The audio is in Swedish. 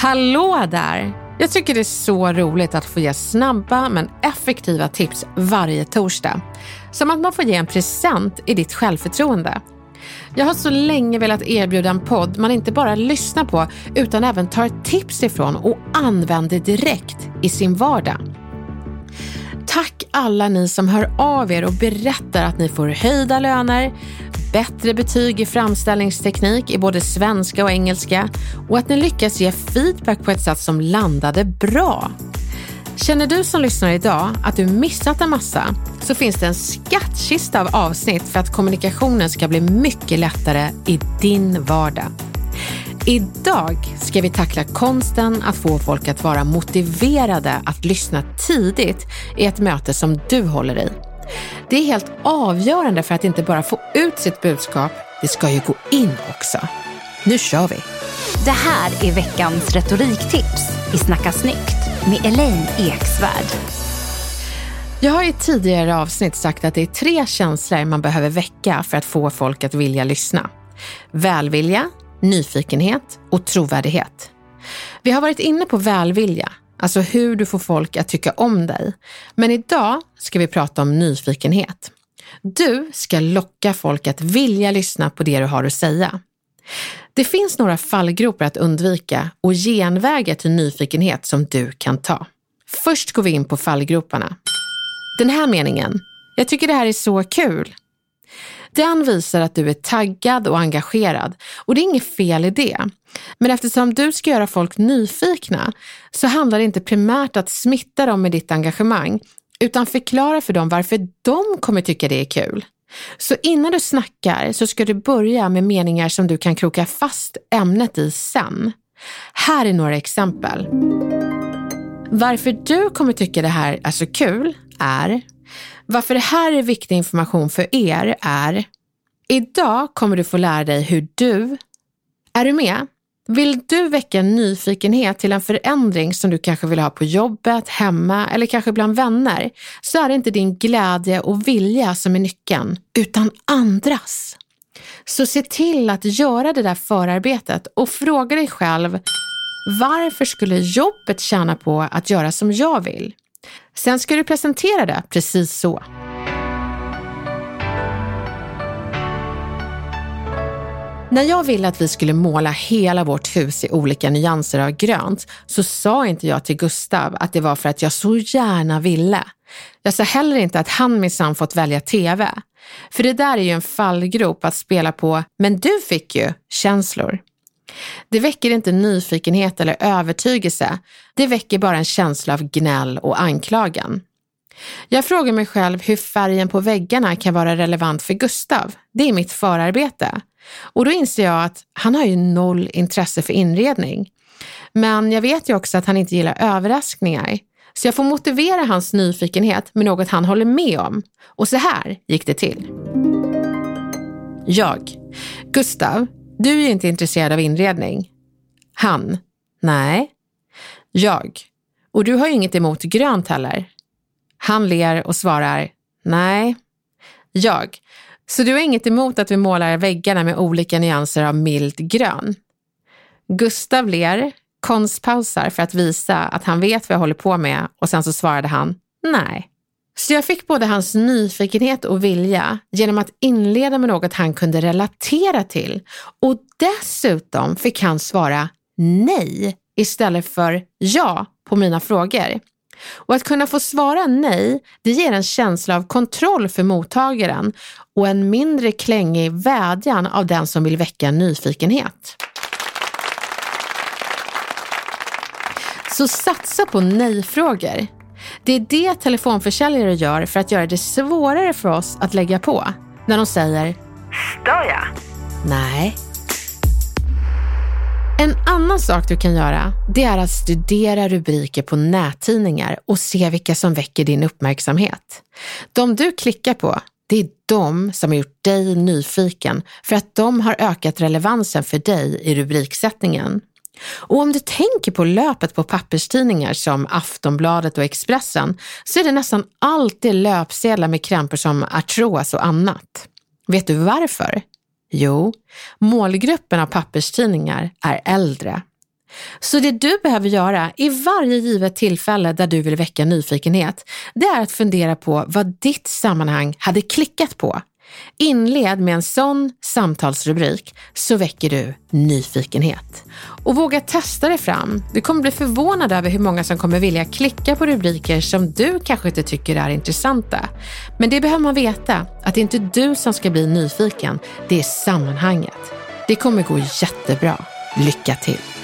Hallå där! Jag tycker det är så roligt att få ge snabba men effektiva tips varje torsdag. Som att man får ge en present i ditt självförtroende. Jag har så länge velat erbjuda en podd man inte bara lyssnar på utan även tar tips ifrån och använder direkt i sin vardag. Tack alla ni som hör av er och berättar att ni får höjda löner, bättre betyg i framställningsteknik i både svenska och engelska och att ni lyckas ge feedback på ett sätt som landade bra. Känner du som lyssnar idag att du missat en massa så finns det en skattkista av avsnitt för att kommunikationen ska bli mycket lättare i din vardag. Idag ska vi tackla konsten att få folk att vara motiverade att lyssna tidigt i ett möte som du håller i. Det är helt avgörande för att inte bara få ut sitt budskap, det ska ju gå in också. Nu kör vi! Det här är veckans retoriktips i Snacka snyggt med Elaine Eksvärd. Jag har i tidigare avsnitt sagt att det är tre känslor man behöver väcka för att få folk att vilja lyssna. Välvilja, nyfikenhet och trovärdighet. Vi har varit inne på välvilja, alltså hur du får folk att tycka om dig. Men idag ska vi prata om nyfikenhet. Du ska locka folk att vilja lyssna på det du har att säga. Det finns några fallgropar att undvika och genvägar till nyfikenhet som du kan ta. Först går vi in på fallgroparna. Den här meningen. Jag tycker det här är så kul. Den visar att du är taggad och engagerad och det är inget fel i det. Men eftersom du ska göra folk nyfikna så handlar det inte primärt att smitta dem med ditt engagemang utan förklara för dem varför de kommer tycka det är kul. Så innan du snackar så ska du börja med meningar som du kan kroka fast ämnet i sen. Här är några exempel. Varför du kommer tycka det här är så kul är varför det här är viktig information för er är Idag kommer du få lära dig hur du, är du med? Vill du väcka nyfikenhet till en förändring som du kanske vill ha på jobbet, hemma eller kanske bland vänner så är det inte din glädje och vilja som är nyckeln, utan andras. Så se till att göra det där förarbetet och fråga dig själv varför skulle jobbet tjäna på att göra som jag vill? Sen ska du presentera det precis så. När jag ville att vi skulle måla hela vårt hus i olika nyanser av grönt så sa inte jag till Gustav att det var för att jag så gärna ville. Jag sa heller inte att han minsann fått välja TV. För det där är ju en fallgrop att spela på, men du fick ju känslor. Det väcker inte nyfikenhet eller övertygelse. Det väcker bara en känsla av gnäll och anklagan. Jag frågar mig själv hur färgen på väggarna kan vara relevant för Gustav. Det är mitt förarbete. Och då inser jag att han har ju noll intresse för inredning. Men jag vet ju också att han inte gillar överraskningar. Så jag får motivera hans nyfikenhet med något han håller med om. Och så här gick det till. Jag. Gustav, du är ju inte intresserad av inredning. Han. Nej. Jag. Och du har ju inget emot grönt heller. Han ler och svarar. Nej. Jag. Så du har inget emot att vi målar väggarna med olika nyanser av mild grön? Gustav ler, konstpausar för att visa att han vet vad jag håller på med och sen så svarade han nej. Så jag fick både hans nyfikenhet och vilja genom att inleda med något han kunde relatera till och dessutom fick han svara nej istället för ja på mina frågor. Och att kunna få svara nej, det ger en känsla av kontroll för mottagaren och en mindre klängig vädjan av den som vill väcka nyfikenhet. Så satsa på nej-frågor. Det är det telefonförsäljare gör för att göra det svårare för oss att lägga på. När de säger Stör jag? Nej. En annan sak du kan göra, det är att studera rubriker på nättidningar och se vilka som väcker din uppmärksamhet. De du klickar på, det är de som har gjort dig nyfiken för att de har ökat relevansen för dig i rubriksättningen. Och om du tänker på löpet på papperstidningar som Aftonbladet och Expressen så är det nästan alltid löpsedlar med krämpor som artros och annat. Vet du varför? Jo, målgruppen av papperstidningar är äldre. Så det du behöver göra i varje givet tillfälle där du vill väcka nyfikenhet, det är att fundera på vad ditt sammanhang hade klickat på. Inled med en sån samtalsrubrik så väcker du nyfikenhet. Och våga testa dig fram. Du kommer bli förvånad över hur många som kommer vilja klicka på rubriker som du kanske inte tycker är intressanta. Men det behöver man veta, att det är inte du som ska bli nyfiken, det är sammanhanget. Det kommer gå jättebra. Lycka till!